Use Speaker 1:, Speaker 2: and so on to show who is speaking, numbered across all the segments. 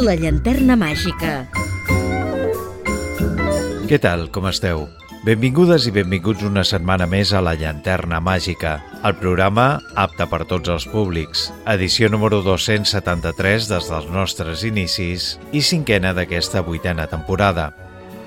Speaker 1: La llanterna màgica.
Speaker 2: Què tal, com esteu? Benvingudes i benvinguts una setmana més a La Llanterna Màgica, el programa apte per tots els públics, edició número 273 des dels nostres inicis i cinquena d'aquesta vuitena temporada.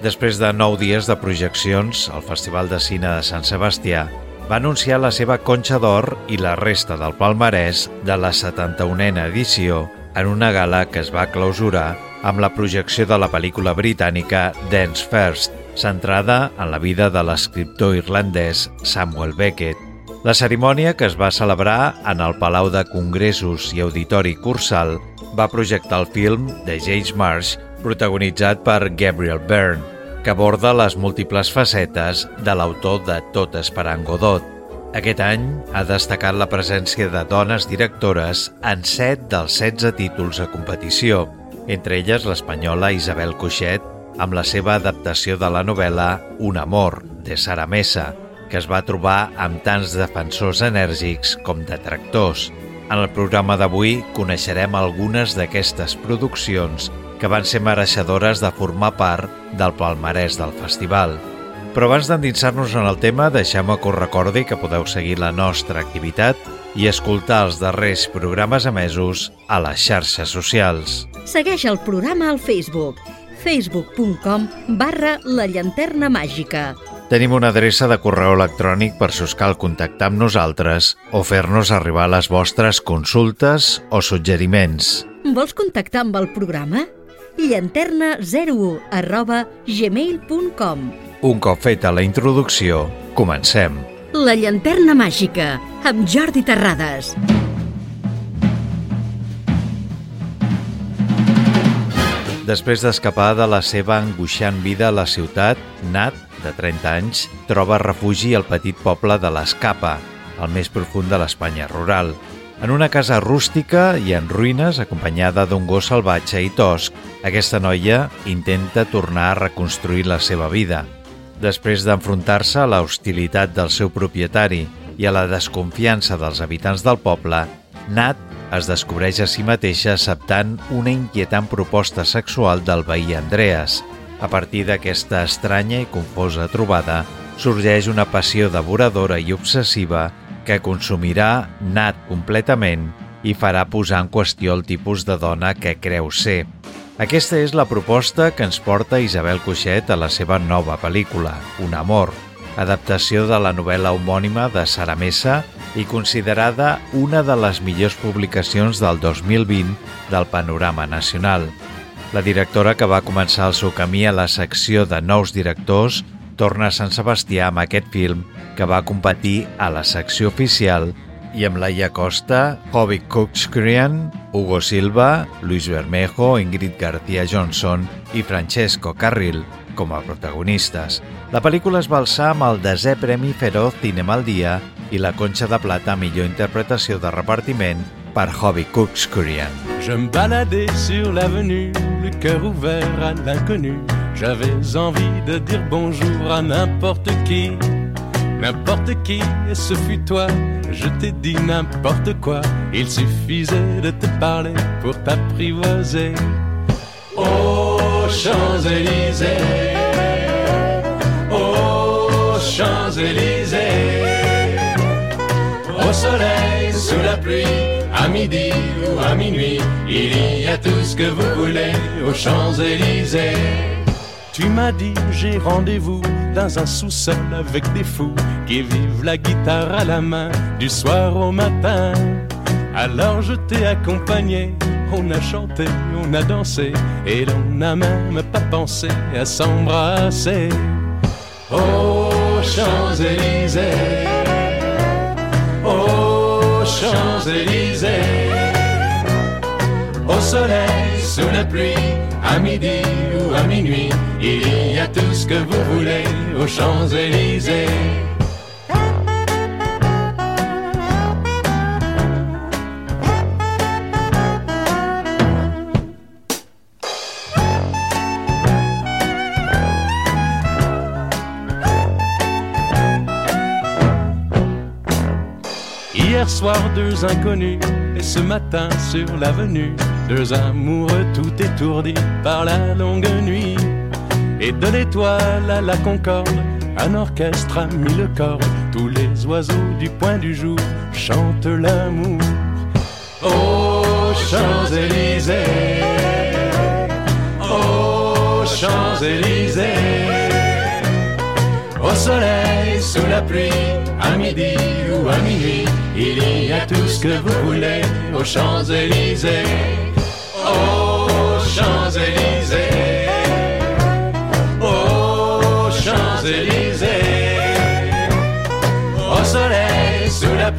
Speaker 2: Després de nou dies de projeccions, el Festival de Cine de Sant Sebastià va anunciar la seva conxa d'or i la resta del palmarès de la 71a edició en una gala que es va clausurar amb la projecció de la pel·lícula britànica Dance First, centrada en la vida de l'escriptor irlandès Samuel Beckett. La cerimònia, que es va celebrar en el Palau de Congressos i Auditori Cursal, va projectar el film de James Marsh, protagonitzat per Gabriel Byrne, que aborda les múltiples facetes de l'autor de Tot esperant Godot. Aquest any ha destacat la presència de dones directores en 7 dels 16 títols a competició, entre elles l'espanyola Isabel Coixet, amb la seva adaptació de la novel·la Un amor, de Sara Mesa, que es va trobar amb tants defensors enèrgics com detractors. En el programa d'avui coneixerem algunes d'aquestes produccions que van ser mereixedores de formar part del palmarès del festival. Però abans d'endinsar-nos en el tema, deixem-me que us recordi que podeu seguir la nostra activitat i escoltar els darrers programes emesos a les xarxes socials.
Speaker 1: Segueix el programa al Facebook facebook.com barra la llanterna màgica.
Speaker 2: Tenim una adreça de correu electrònic per si us cal contactar amb nosaltres o fer-nos arribar les vostres consultes o suggeriments.
Speaker 1: Vols contactar amb el programa? Llanterna01 arroba gmail.com
Speaker 2: Un cop feta la introducció, comencem.
Speaker 1: La llanterna màgica, amb Jordi Terrades.
Speaker 2: Després d'escapar de la seva angoixant vida a la ciutat, Nat, de 30 anys, troba refugi al petit poble de l'Escapa, el més profund de l'Espanya rural. En una casa rústica i en ruïnes, acompanyada d'un gos salvatge i tosc, aquesta noia intenta tornar a reconstruir la seva vida. Després d'enfrontar-se a la hostilitat del seu propietari i a la desconfiança dels habitants del poble, Nat es descobreix a si mateixa acceptant una inquietant proposta sexual del veí Andreas. A partir d'aquesta estranya i confosa trobada, sorgeix una passió devoradora i obsessiva que consumirà Nat completament i farà posar en qüestió el tipus de dona que creu ser. Aquesta és la proposta que ens porta Isabel Coixet a la seva nova pel·lícula, Un amor, adaptació de la novel·la homònima de Sara Mesa i considerada una de les millors publicacions del 2020 del panorama nacional. La directora que va començar el seu camí a la secció de nous directors torna a Sant Sebastià amb aquest film que va competir a la secció oficial i amb Laia Costa, Hobby Cookskrian, Hugo Silva, Luis Bermejo, Ingrid García Johnson i Francesco Carril com a protagonistes. La pel·lícula es va alçar amb el desè Premi Feroz Cinema al Dia i la Conxa de Plata a millor interpretació de repartiment per Hobby Cooks Korean.
Speaker 3: Je me baladais sur l'avenue, le cœur ouvert à l'inconnu. J'avais envie de dire bonjour à n'importe qui, n'importe qui, et ce fut toi. Je t'ai dit n'importe quoi, il suffisait de te parler pour t'apprivoiser. Aux Champs-Élysées, aux Champs-Élysées au soleil, sous la pluie, à midi ou à minuit, il y a tout ce que vous voulez aux Champs-Élysées. Tu m'as dit j'ai rendez-vous dans un sous-sol avec des fous qui vivent la guitare à la main du soir au matin. Alors je t'ai accompagné, on a chanté, on a dansé et l'on n'a même pas pensé à s'embrasser. Aux Champs-Élysées aux Champs-Élysées. Au soleil, sous la pluie, à midi ou à minuit, il y a tout ce que vous voulez aux Champs-Élysées. Hier soir, deux inconnus, et ce matin sur l'avenue, amoureux tout étourdis par la longue nuit. Et de l'étoile à la concorde, un orchestre a mis le corps. Tous les oiseaux du point du jour chantent l'amour. Aux Champs-Élysées, aux Champs-Élysées, au soleil, sous la pluie, à midi ou à minuit, il y a tout ce que vous voulez aux Champs-Élysées. Champs-Élysées, Champs-Élysées, la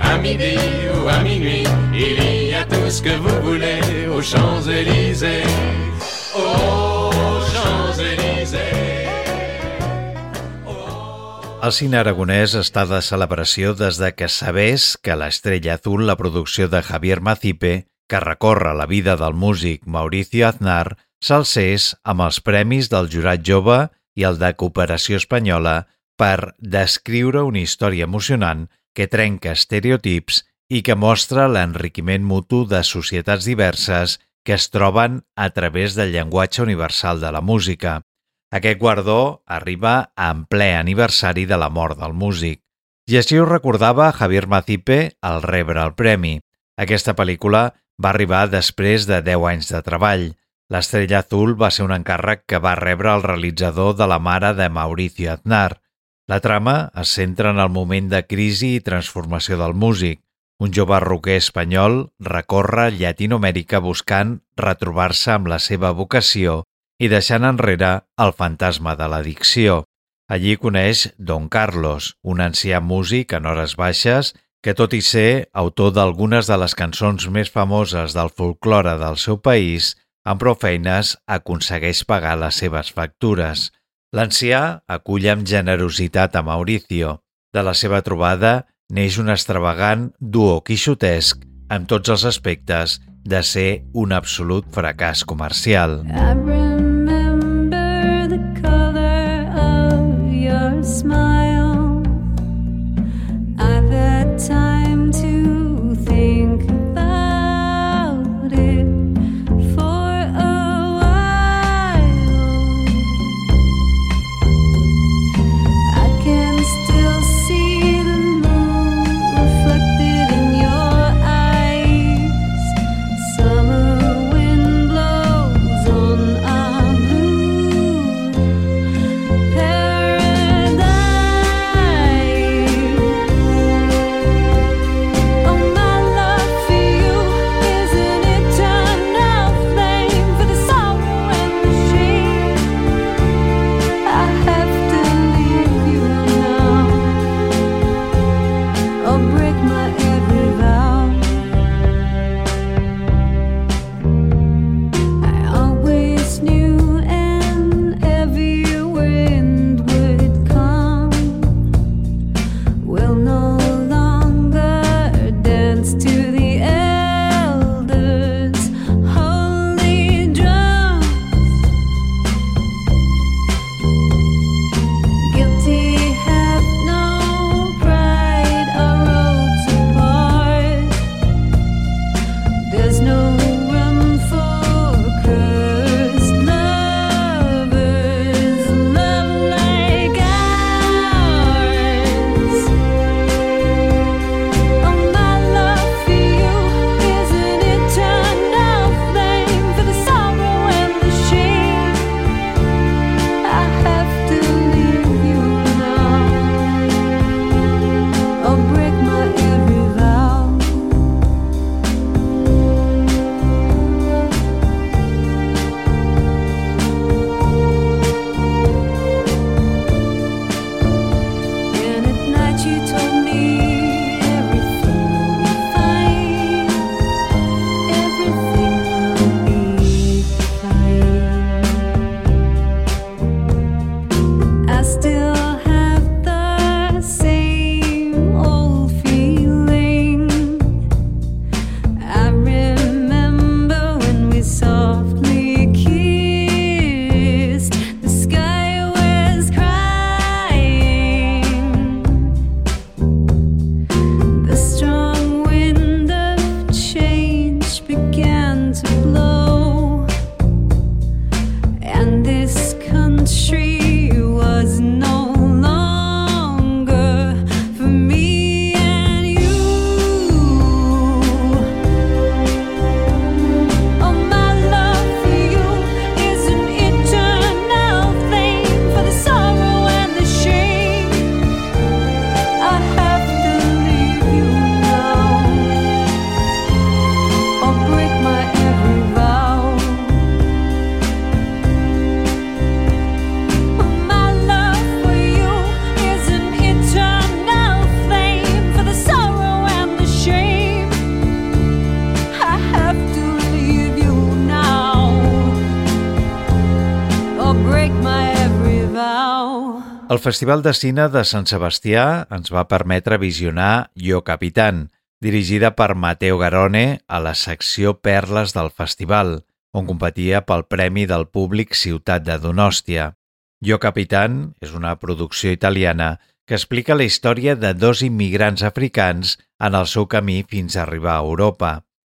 Speaker 3: à midi ou à minuit, il y a tout ce que vous voulez Champs-Élysées. Aux Champs-Élysées.
Speaker 2: El cine aragonès està de celebració des de que sabés que l'Estrella Azul, la producció de Javier Macipe, que recorre la vida del músic Mauricio Aznar, s'alcés amb els premis del Jurat Jove i el de Cooperació Espanyola per descriure una història emocionant que trenca estereotips i que mostra l'enriquiment mutu de societats diverses que es troben a través del llenguatge universal de la música. Aquest guardó arriba en ple aniversari de la mort del músic. I així ho recordava Javier Macipe al rebre el premi. Aquesta pel·lícula va arribar després de 10 anys de treball. L'Estrella Azul va ser un encàrrec que va rebre el realitzador de la mare de Mauricio Aznar. La trama es centra en el moment de crisi i transformació del músic. Un jove roquer espanyol recorre Llatinoamèrica buscant retrobar-se amb la seva vocació i deixant enrere el fantasma de l'addicció. Allí coneix Don Carlos, un ancià músic en hores baixes que, tot i ser autor d'algunes de les cançons més famoses del folklore del seu país, amb prou feines aconsegueix pagar les seves factures. L'ancià acull amb generositat a Mauricio. De la seva trobada neix un extravagant duo quixotesc amb tots els aspectes de ser un absolut fracàs comercial.
Speaker 4: I remember the color of your smile.
Speaker 2: El Festival de Cine de Sant Sebastià ens va permetre visionar Yo Capitán, dirigida per Mateo Garone a la secció Perles del festival, on competia pel Premi del Públic Ciutat de Donòstia. Yo Capitán és una producció italiana que explica la història de dos immigrants africans en el seu camí fins a arribar a Europa.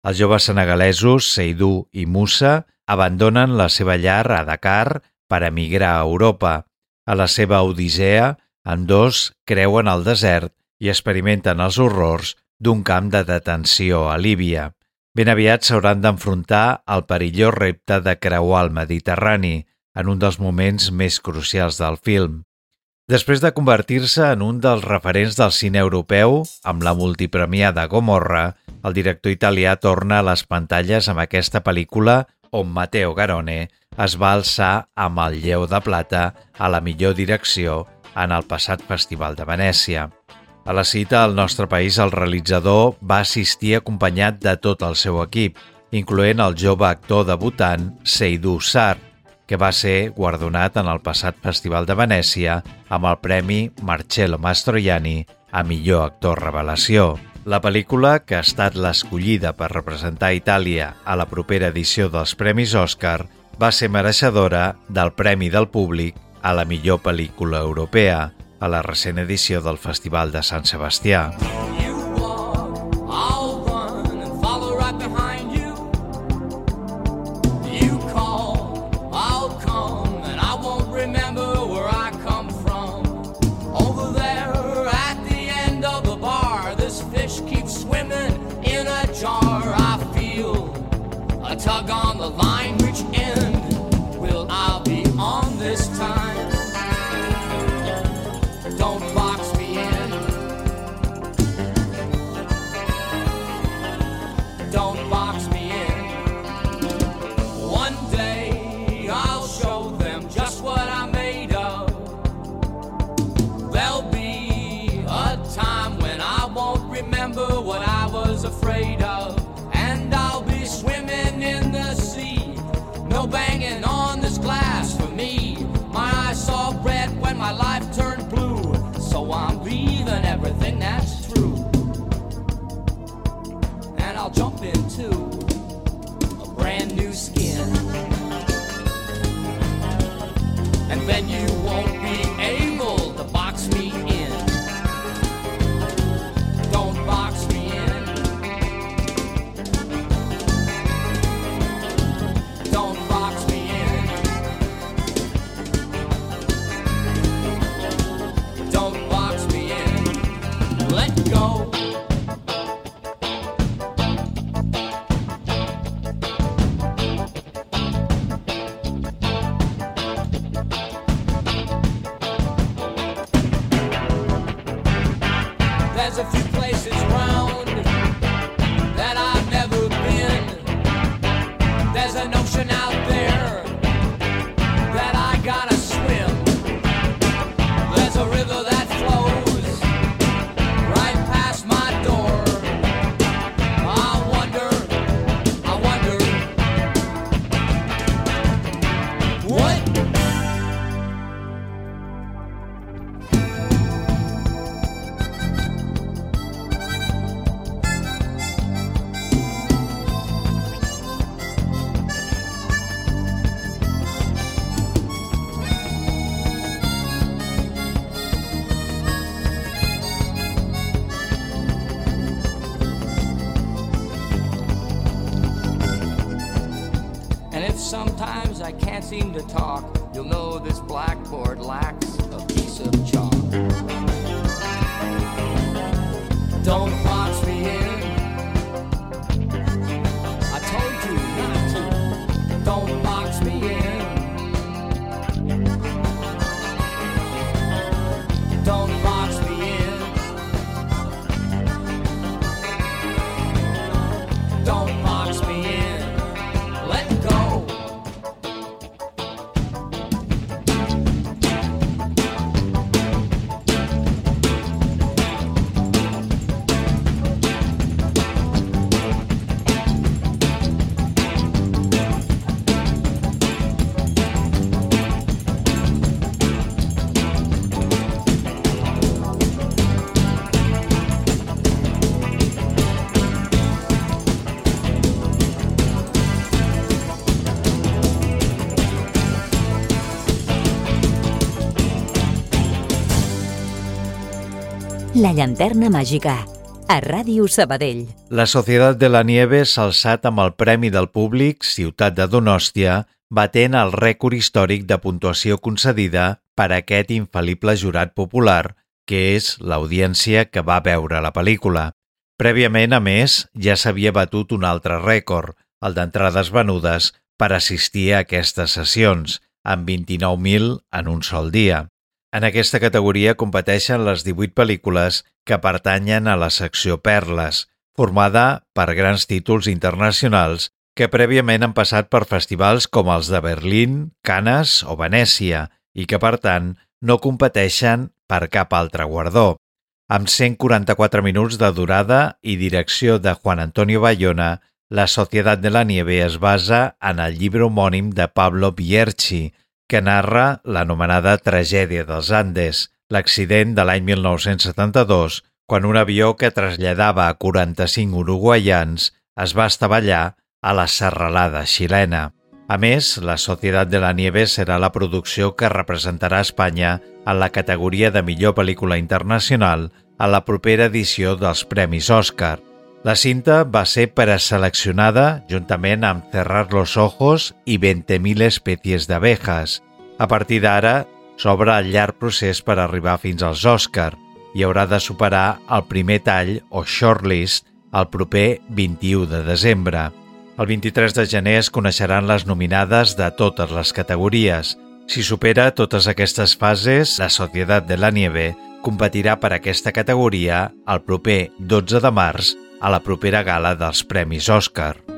Speaker 2: Els joves senegalesos, Seydou i Moussa, abandonen la seva llar a Dakar per emigrar a Europa. A la seva odissea, ambdós creuen el desert i experimenten els horrors d'un camp de detenció a Líbia. Ben aviat s'hauran d'enfrontar al perillós repte de creuar el Mediterrani, en un dels moments més crucials del film. Després de convertir-se en un dels referents del cine europeu, amb la multipremiada Gomorra, el director italià torna a les pantalles amb aquesta pel·lícula on Matteo Garone es va alçar amb el lleu de plata a la millor direcció en el passat Festival de Venècia. A la cita al nostre país, el realitzador va assistir acompanyat de tot el seu equip, incloent el jove actor debutant Seydou Sar, que va ser guardonat en el passat Festival de Venècia amb el Premi Marcello Mastroianni a millor actor revelació. La pel·lícula, que ha estat l'escollida per representar Itàlia a la propera edició dels Premis Òscar, va ser mereixedora del Premi del Públic a la millor pel·lícula europea a la recent edició del Festival de Sant Sebastià.
Speaker 5: You won't be
Speaker 1: La llanterna màgica, a Ràdio Sabadell.
Speaker 2: La Societat de la Nieve s'ha alçat amb el Premi del Públic Ciutat de Donòstia, batent el rècord històric de puntuació concedida per aquest infal·lible jurat popular, que és l'audiència que va veure la pel·lícula. Prèviament, a més, ja s'havia batut un altre rècord, el d'entrades venudes, per assistir a aquestes sessions, amb 29.000 en un sol dia. En aquesta categoria competeixen les 18 pel·lícules que pertanyen a la secció Perles, formada per grans títols internacionals que prèviament han passat per festivals com els de Berlín, Canes o Venècia i que, per tant, no competeixen per cap altre guardó. Amb 144 minuts de durada i direcció de Juan Antonio Bayona, La Societat de la Nieve es basa en el llibre homònim de Pablo Bierchi, que narra l'anomenada tragèdia dels Andes, l'accident de l'any 1972, quan un avió que traslladava a 45 uruguaians es va estavellar a la serralada xilena. A més, la Societat de la Nieve serà la producció que representarà Espanya en la categoria de millor pel·lícula internacional a la propera edició dels Premis Òscar. La cinta va ser preseleccionada juntament amb Cerrar los ojos i 20.000 espècies d'abejas. A partir d'ara, s'obre el llarg procés per arribar fins als Òscar i haurà de superar el primer tall o shortlist el proper 21 de desembre. El 23 de gener es coneixeran les nominades de totes les categories. Si supera totes aquestes fases, la Societat de la Nieve competirà per aquesta categoria el proper 12 de març a la propera gala dels Premis Òscar.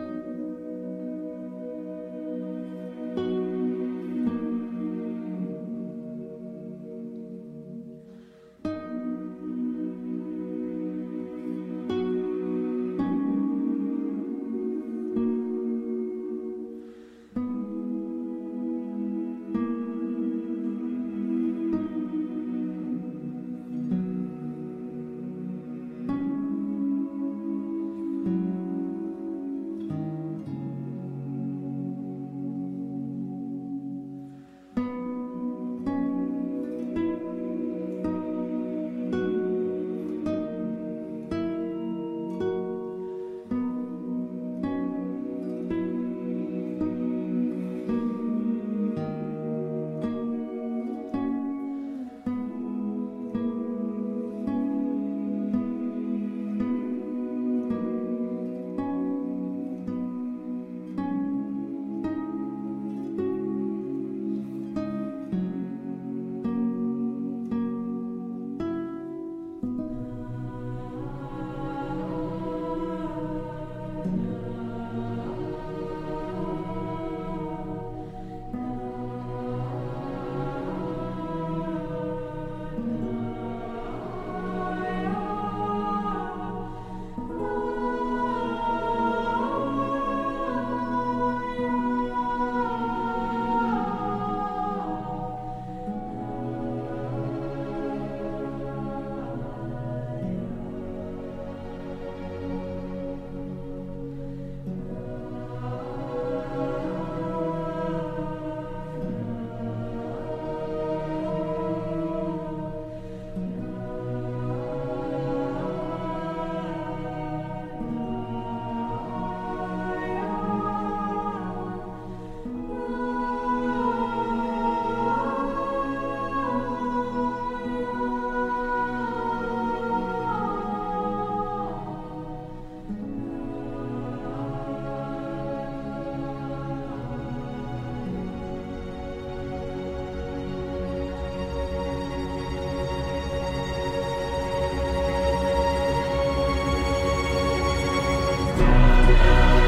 Speaker 2: Bye.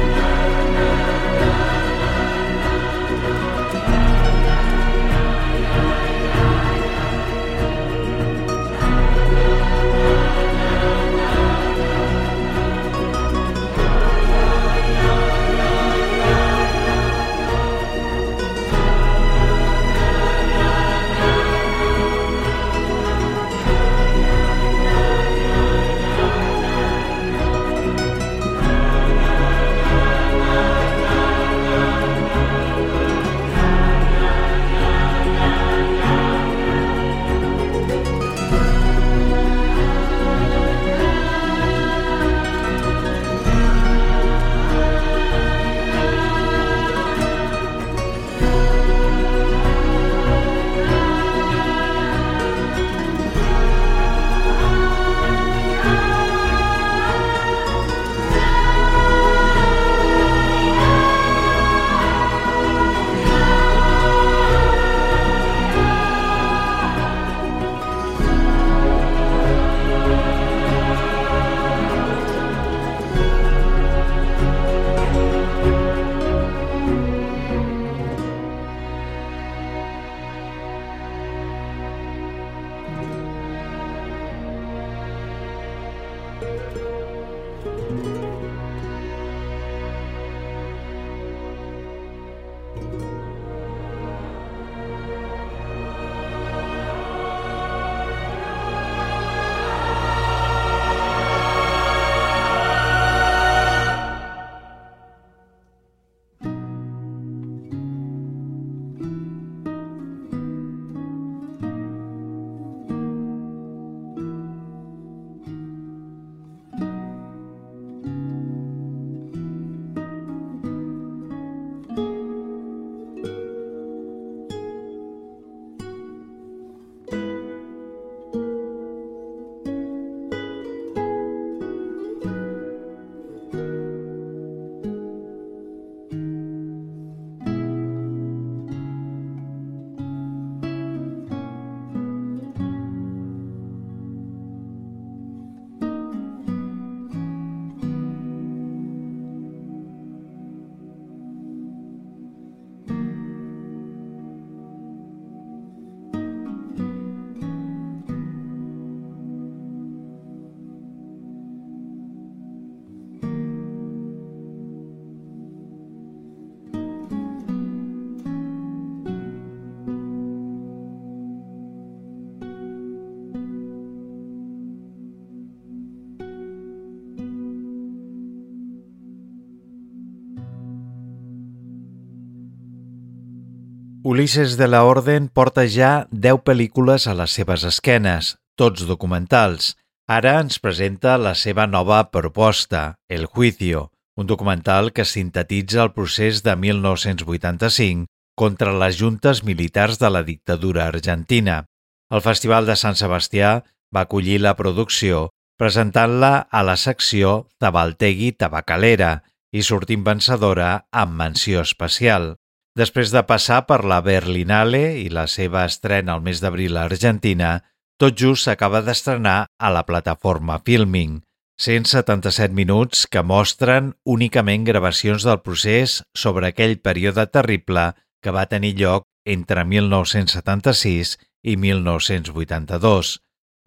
Speaker 2: Ulises de la Orden porta ja 10 pel·lícules a les seves esquenes, tots documentals. Ara ens presenta la seva nova proposta, El Juicio, un documental que sintetitza el procés de 1985 contra les juntes militars de la dictadura argentina. El Festival de Sant Sebastià va acollir la producció presentant-la a la secció Tabaltegui Tabacalera i sortint vencedora amb menció especial. Després de passar per la Berlinale i la seva estrena al mes d'abril a Argentina, tot just s'acaba d'estrenar a la plataforma Filming, 177 minuts que mostren únicament gravacions del procés sobre aquell període terrible que va tenir lloc entre 1976 i 1982.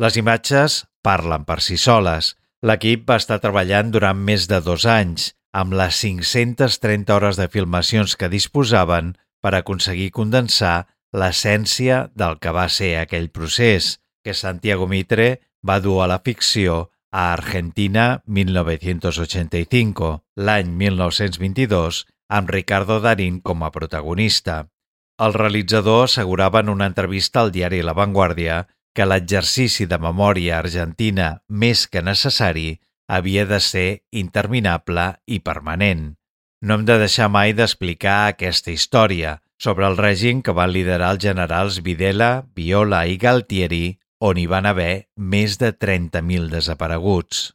Speaker 2: Les imatges parlen per si soles. L'equip va estar treballant durant més de dos anys, amb les 530 hores de filmacions que disposaven per aconseguir condensar l'essència del que va ser aquell procés, que Santiago Mitre va dur a la ficció a Argentina 1985, l'any 1922, amb Ricardo Darín com a protagonista. El realitzador assegurava en una entrevista al diari La Vanguardia que l'exercici de memòria argentina més que necessari havia de ser interminable i permanent. No hem de deixar mai d'explicar aquesta història sobre el règim que van liderar els generals Videla, Viola i Galtieri, on hi van haver més de 30.000 desapareguts.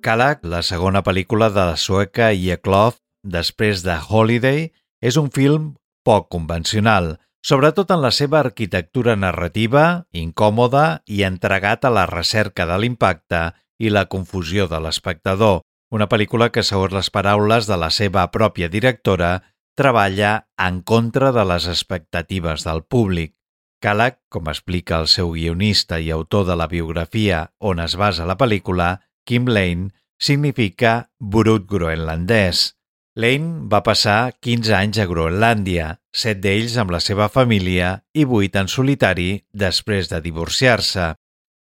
Speaker 2: Calac, la segona pel·lícula de la sueca Yeklov després de Holiday, és un film poc convencional, sobretot en la seva arquitectura narrativa, incòmoda i entregat a la recerca de l'impacte i la confusió de l'espectador. Una pel·lícula que, segons les paraules de la seva pròpia directora, treballa en contra de les expectatives del públic. Calac, com explica el seu guionista i autor de la biografia on es basa la pel·lícula, Kim Lane, significa brut groenlandès. Lane va passar 15 anys a Groenlàndia, 7 d'ells amb la seva família i 8 en solitari després de divorciar-se.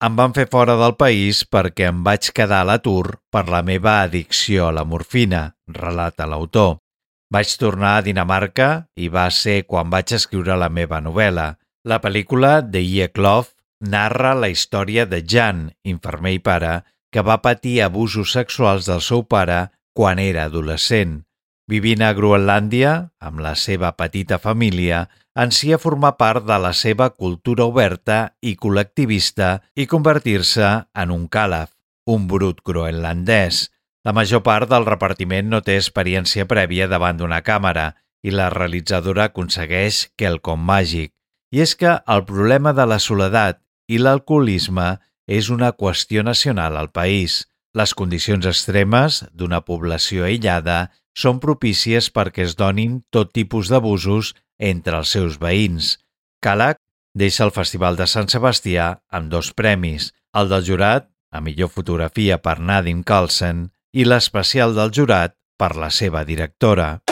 Speaker 2: Em van fer fora del país perquè em vaig quedar a l'atur per la meva addicció a la morfina, relata l'autor. Vaig tornar a Dinamarca i va ser quan vaig escriure la meva novel·la. La pel·lícula de Yeklov narra la història de Jan, infermer i pare, que va patir abusos sexuals del seu pare quan era adolescent. Vivint a Groenlàndia, amb la seva petita família, ansia formar part de la seva cultura oberta i col·lectivista i convertir-se en un càlaf, un brut groenlandès. La major part del repartiment no té experiència prèvia davant d'una càmera i la realitzadora aconsegueix quelcom màgic. I és que el problema de la soledat i l'alcoholisme és una qüestió nacional al país. Les condicions extremes d'una població aïllada són propícies perquè es donin tot tipus d'abusos entre els seus veïns. Calac deixa el Festival de Sant Sebastià amb dos premis, el del jurat, a millor fotografia per Nadim Carlsen, i l'especial del jurat per la seva directora.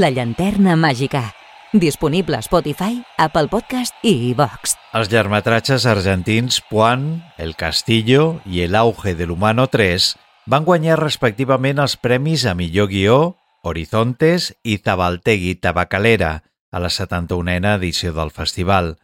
Speaker 1: La llanterna màgica. Disponible a Spotify, Apple Podcast i iVox.
Speaker 2: Els llargmetratges argentins Puan, El Castillo i El auge de l'humano 3 van guanyar respectivament els premis a millor guió, Horizontes i Zabaltegui Tabacalera, a la 71a edició del festival.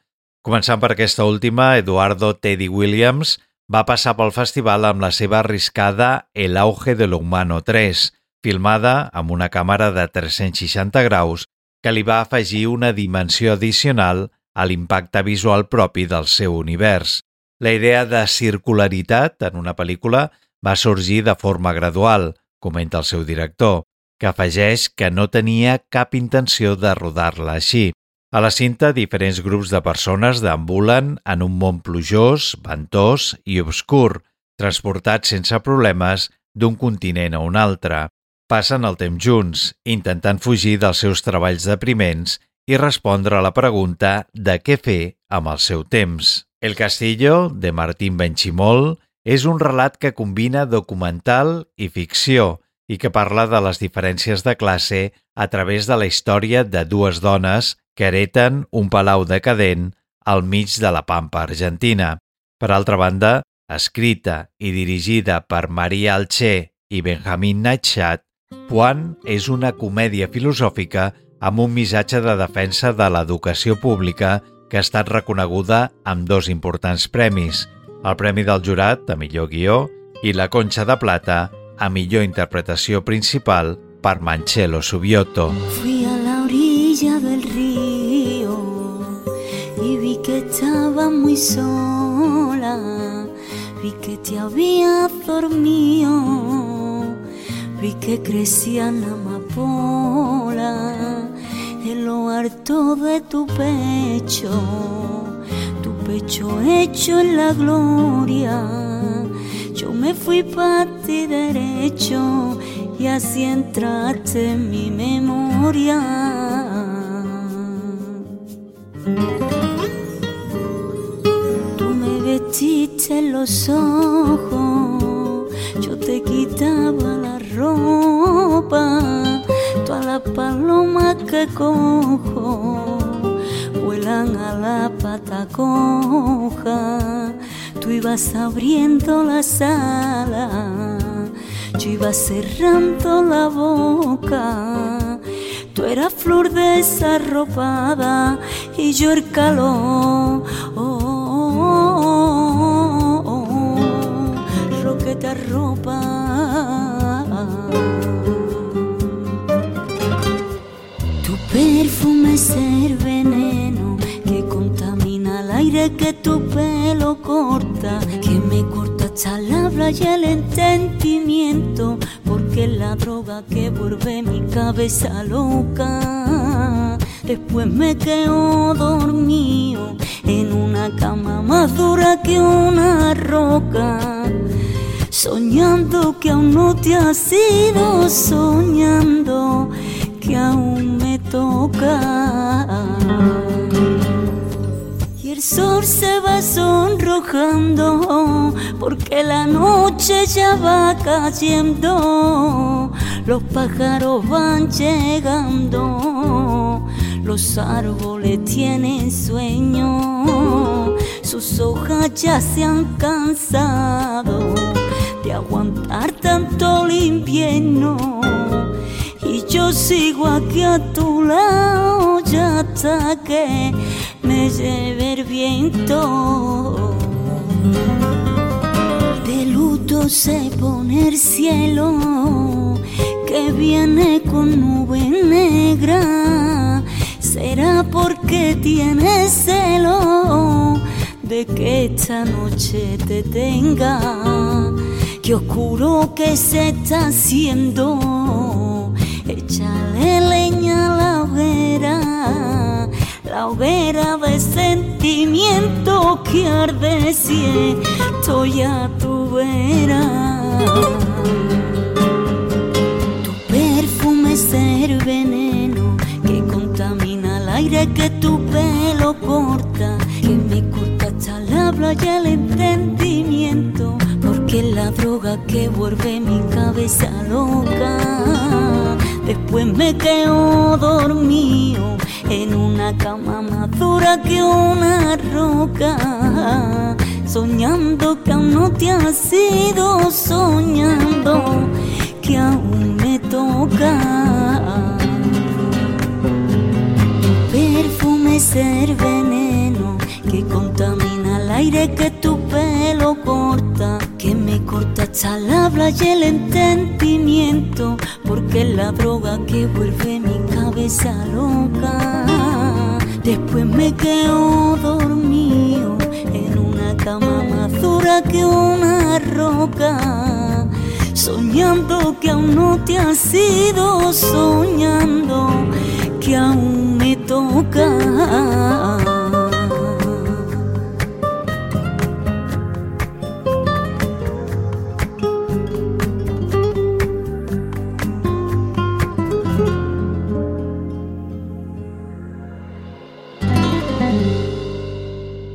Speaker 2: Començant per aquesta última, Eduardo Teddy Williams va passar pel festival amb la seva arriscada El auge de lo humano 3, filmada amb una càmera de 360 graus que li va afegir una dimensió addicional a l'impacte visual propi del seu univers. La idea de circularitat en una pel·lícula va sorgir de forma gradual, comenta el seu director, que afegeix que no tenia cap intenció de rodar-la així. A la cinta, diferents grups de persones deambulen en un món plujós, ventós i obscur, transportats sense problemes d'un continent a un altre. Passen el temps junts, intentant fugir dels seus treballs depriments i respondre a la pregunta de què fer amb el seu temps. El Castillo, de Martín Benchimol, és un relat que combina documental i ficció i que parla de les diferències de classe a través de la història de dues dones que hereten un palau decadent al mig de la Pampa argentina. Per altra banda, escrita i dirigida per Maria Alché i Benjamin Nightshade, Puan és una comèdia filosòfica amb un missatge de defensa de l'educació pública que ha estat reconeguda amb dos importants premis, el Premi del Jurat a millor guió i la Conxa de Plata a millor interpretació principal per Manchelo Subioto.
Speaker 6: Fui a la orilla del río y vi que estaba muy sola, vi que te habías dormido, vi que crecían amapola en lo harto de tu pecho, tu pecho hecho en la gloria. Yo me fui para ti derecho y así entraste en mi memoria. Tú me vestiste los ojos, yo te quitaba ropa, todas las palomas que cojo vuelan a la pata coja. Tú ibas abriendo la sala, yo iba cerrando la boca. Tú eras flor desarropada y yo el calor. Que tu pelo corta, que me corta hasta la habla y el entendimiento, porque la droga que vuelve mi cabeza loca. Después me quedo dormido en una cama más dura que una roca. Soñando que aún no te has ido, soñando que aún me toca. Sol se va sonrojando porque la noche ya va cayendo. Los pájaros van llegando, los árboles tienen sueño, sus hojas ya se han cansado de aguantar tanto el invierno. Y yo sigo aquí a tu lado ya hasta que me lleve el viento. De luto se pone el cielo que viene con nube negra. Será porque tienes celo de que esta noche te tenga. Que oscuro que se está haciendo. La hoguera de sentimiento que arde si estoy a tu vera. Tu perfume es el veneno que contamina el aire que tu pelo corta, que me corta hasta la habla y el entendimiento, porque es la droga que vuelve mi cabeza loca. Después me quedo dormido en una cama más dura que una roca. Soñando que aún no te ha sido soñando que aún me toca. Tu perfume es el veneno que contamina el aire que tu pelo corta corta la habla y el entendimiento, porque es la droga que vuelve mi cabeza loca. Después me quedo dormido en una cama más dura que una roca. Soñando que aún no te has ido, soñando que aún me toca.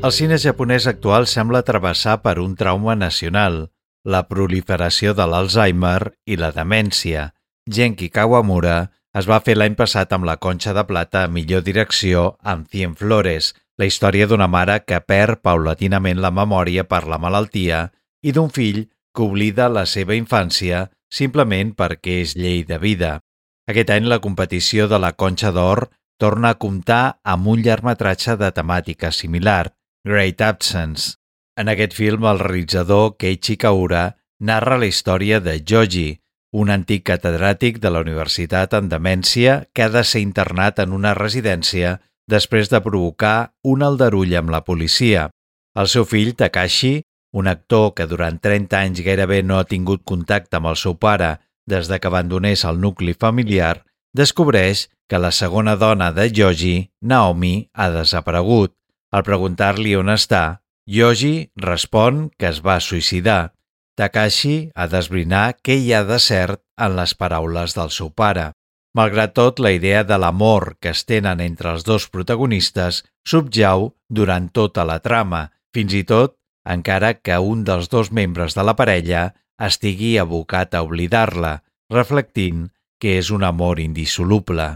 Speaker 2: El cine japonès actual sembla travessar per un trauma nacional, la proliferació de l'Alzheimer i la demència. Genki Kawamura es va fer l'any passat amb la Conxa de Plata a millor direcció amb Cien Flores, la història d'una mare que perd paulatinament la memòria per la malaltia i d'un fill que oblida la seva infància simplement perquè és llei de vida. Aquest any la competició de la Conxa d'Or torna a comptar amb un llargmetratge de temàtica similar, Great Absence. En aquest film, el realitzador Keiichi Kaura narra la història de Joji, un antic catedràtic de la universitat en demència que ha de ser internat en una residència després de provocar un aldarull amb la policia. El seu fill, Takashi, un actor que durant 30 anys gairebé no ha tingut contacte amb el seu pare des de que abandonés el nucli familiar, descobreix que la segona dona de Joji, Naomi, ha desaparegut al preguntar-li on està, Yoji respon que es va suïcidar. Takashi ha d'esbrinar què hi ha de cert en les paraules del seu pare. Malgrat tot, la idea de l'amor que es tenen entre els dos protagonistes subjau durant tota la trama, fins i tot encara que un dels dos membres de la parella estigui abocat a oblidar-la, reflectint que és un amor indissoluble.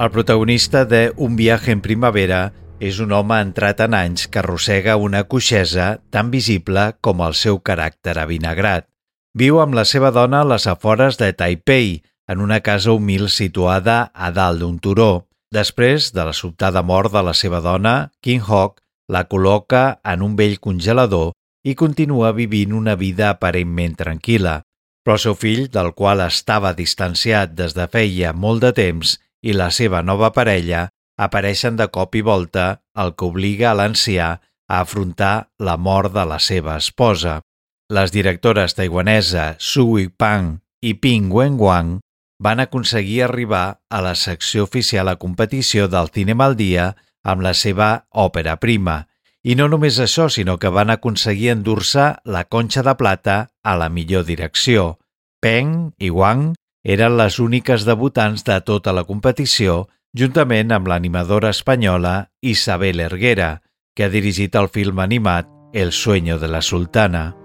Speaker 2: El protagonista de Un viatge en primavera és un home entrat en anys que arrossega una coixesa tan visible com el seu caràcter avinagrat. Viu amb la seva dona a les afores de Taipei, en una casa humil situada a dalt d'un turó. Després de la sobtada mort de la seva dona, King Hawk la col·loca en un vell congelador i continua vivint una vida aparentment tranquil·la. Però el seu fill, del qual estava distanciat des de feia molt de temps, i la seva nova parella apareixen de cop i volta, el que obliga a l'ancià a afrontar la mort de la seva esposa. Les directores taiwanesa Sui Pang i Ping Wenguang van aconseguir arribar a la secció oficial a competició del Cinema al Dia amb la seva òpera prima. I no només això, sinó que van aconseguir endur-se la conxa de plata a la millor direcció. Peng i Wang eren les úniques debutants de tota la competició, juntament amb l'animadora espanyola Isabel Erguera, que ha dirigit el film animat El sueño de la sultana.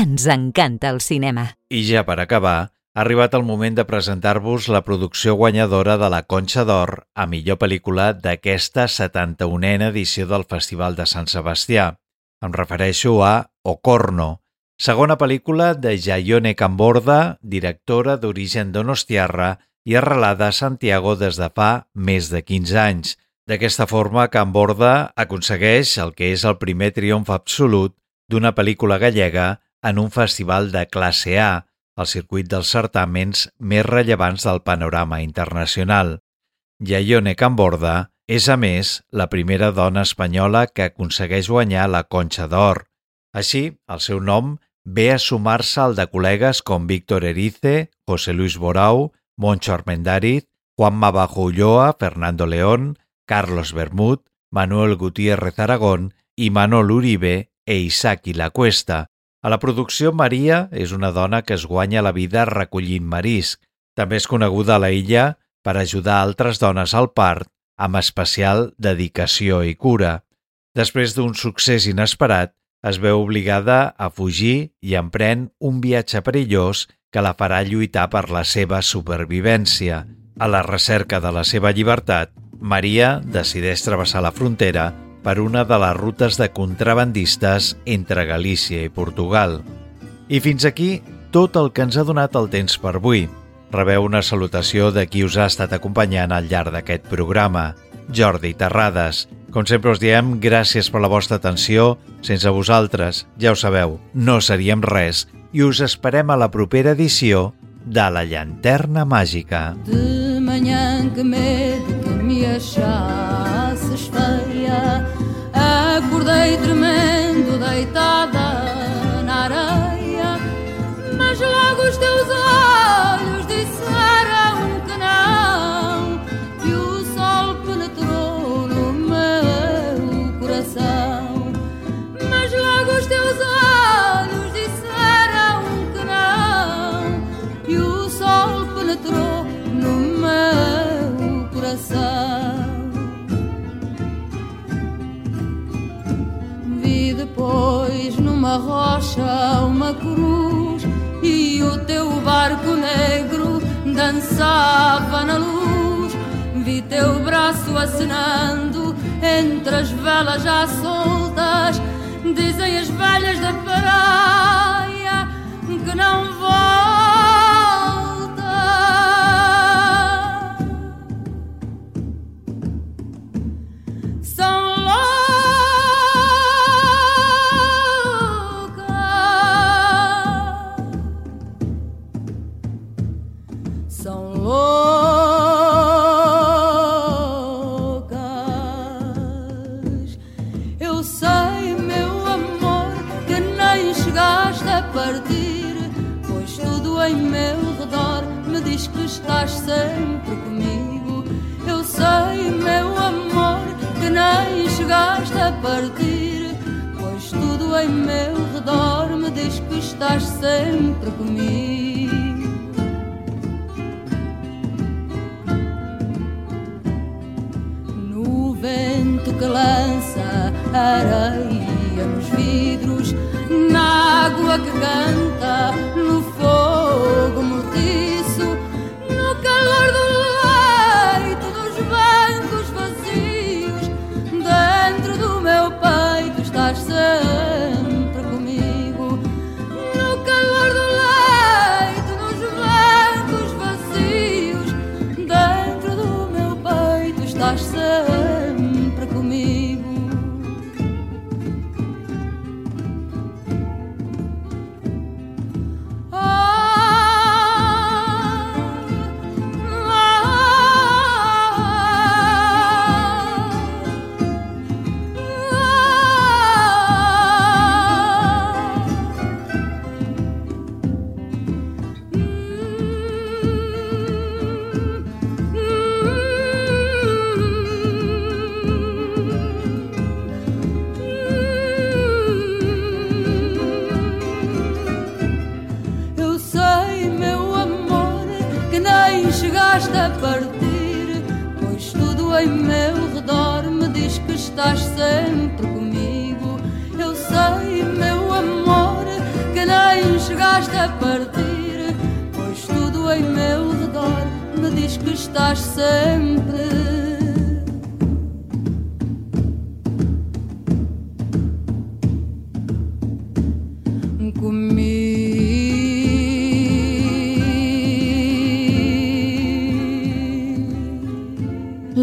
Speaker 1: Ens encanta el cinema.
Speaker 2: I ja per acabar, ha arribat el moment de presentar-vos la producció guanyadora de la Conxa d'Or a millor pel·lícula d'aquesta 71a edició del Festival de Sant Sebastià. Em refereixo a Ocorno, segona pel·lícula de Jaione Camborda, directora d'origen donostiarra i arrelada a Santiago des de fa més de 15 anys. D'aquesta forma, Camborda aconsegueix el que és el primer triomf absolut d'una pel·lícula gallega en un festival de classe A, el circuit dels certàmens més rellevants del panorama internacional. Jaione Camborda és, a més, la primera dona espanyola que aconsegueix guanyar la Conxa d'Or. Així, el seu nom ve a sumar-se al de col·legues com Víctor Erice, José Luis Borau, Moncho Armendariz, Juanma Bajo Ulloa, Fernando León, Carlos Bermud, Manuel Gutiérrez Aragón i Manol Uribe e Isaki La Cuesta. A la producció, Maria és una dona que es guanya la vida recollint marisc. També és coneguda a la illa per ajudar altres dones al part amb especial dedicació i cura. Després d'un succés inesperat, es veu obligada a fugir i emprèn un viatge perillós que la farà lluitar per la seva supervivència. A la recerca de la seva llibertat, Maria decideix travessar la frontera per una de les rutes de contrabandistes entre Galícia i Portugal. I fins aquí tot el que ens ha donat el temps per avui. Rebeu una salutació de qui us ha estat acompanyant al llarg d'aquest programa, Jordi Terrades. Com sempre us diem, gràcies per la vostra atenció. Sense vosaltres, ja ho sabeu, no seríem res i us esperem a la propera edició de La Llanterna Màgica.
Speaker 7: De manhã que medo que me achasses feia Tremendo deitada na areia Mas logo os teus olhos rocha uma cruz E o teu barco negro dançava na luz. Vi teu braço acenando entre as velas já soltas. Dizem as velhas da praia que não